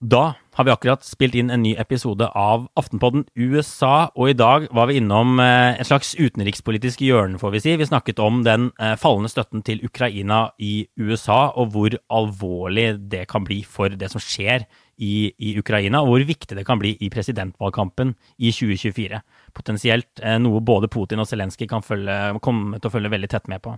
Da har vi akkurat spilt inn en ny episode av Aftenpodden USA, og i dag var vi innom et en slags utenrikspolitisk hjørne, får vi si. Vi snakket om den eh, fallende støtten til Ukraina i USA, og hvor alvorlig det kan bli for det som skjer i, i Ukraina, og hvor viktig det kan bli i presidentvalgkampen i 2024. Potensielt eh, noe både Putin og Zelenskyj kan følge, komme til å følge veldig tett med på.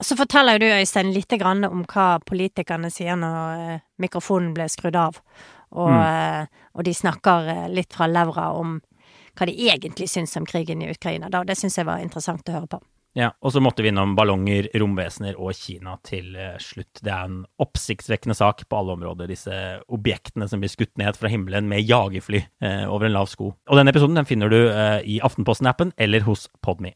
Så forteller jo du, Øystein, litt om hva politikerne sier når eh, mikrofonen ble skrudd av. Og, Mm. eh, og de snakker eh, litt fra levra om hva de egentlig syns om krigen i Ukraina. Da. Det syns jeg var interessant å høre på. Ja, Og så måtte vi innom ballonger, romvesener og Kina til slutt. Det er en oppsiktsvekkende sak på alle områder, disse objektene som blir skutt ned fra himmelen med jagerfly eh, over en lav sko. Og denne episoden den finner du eh, i Aftenposten-appen eller hos Podme.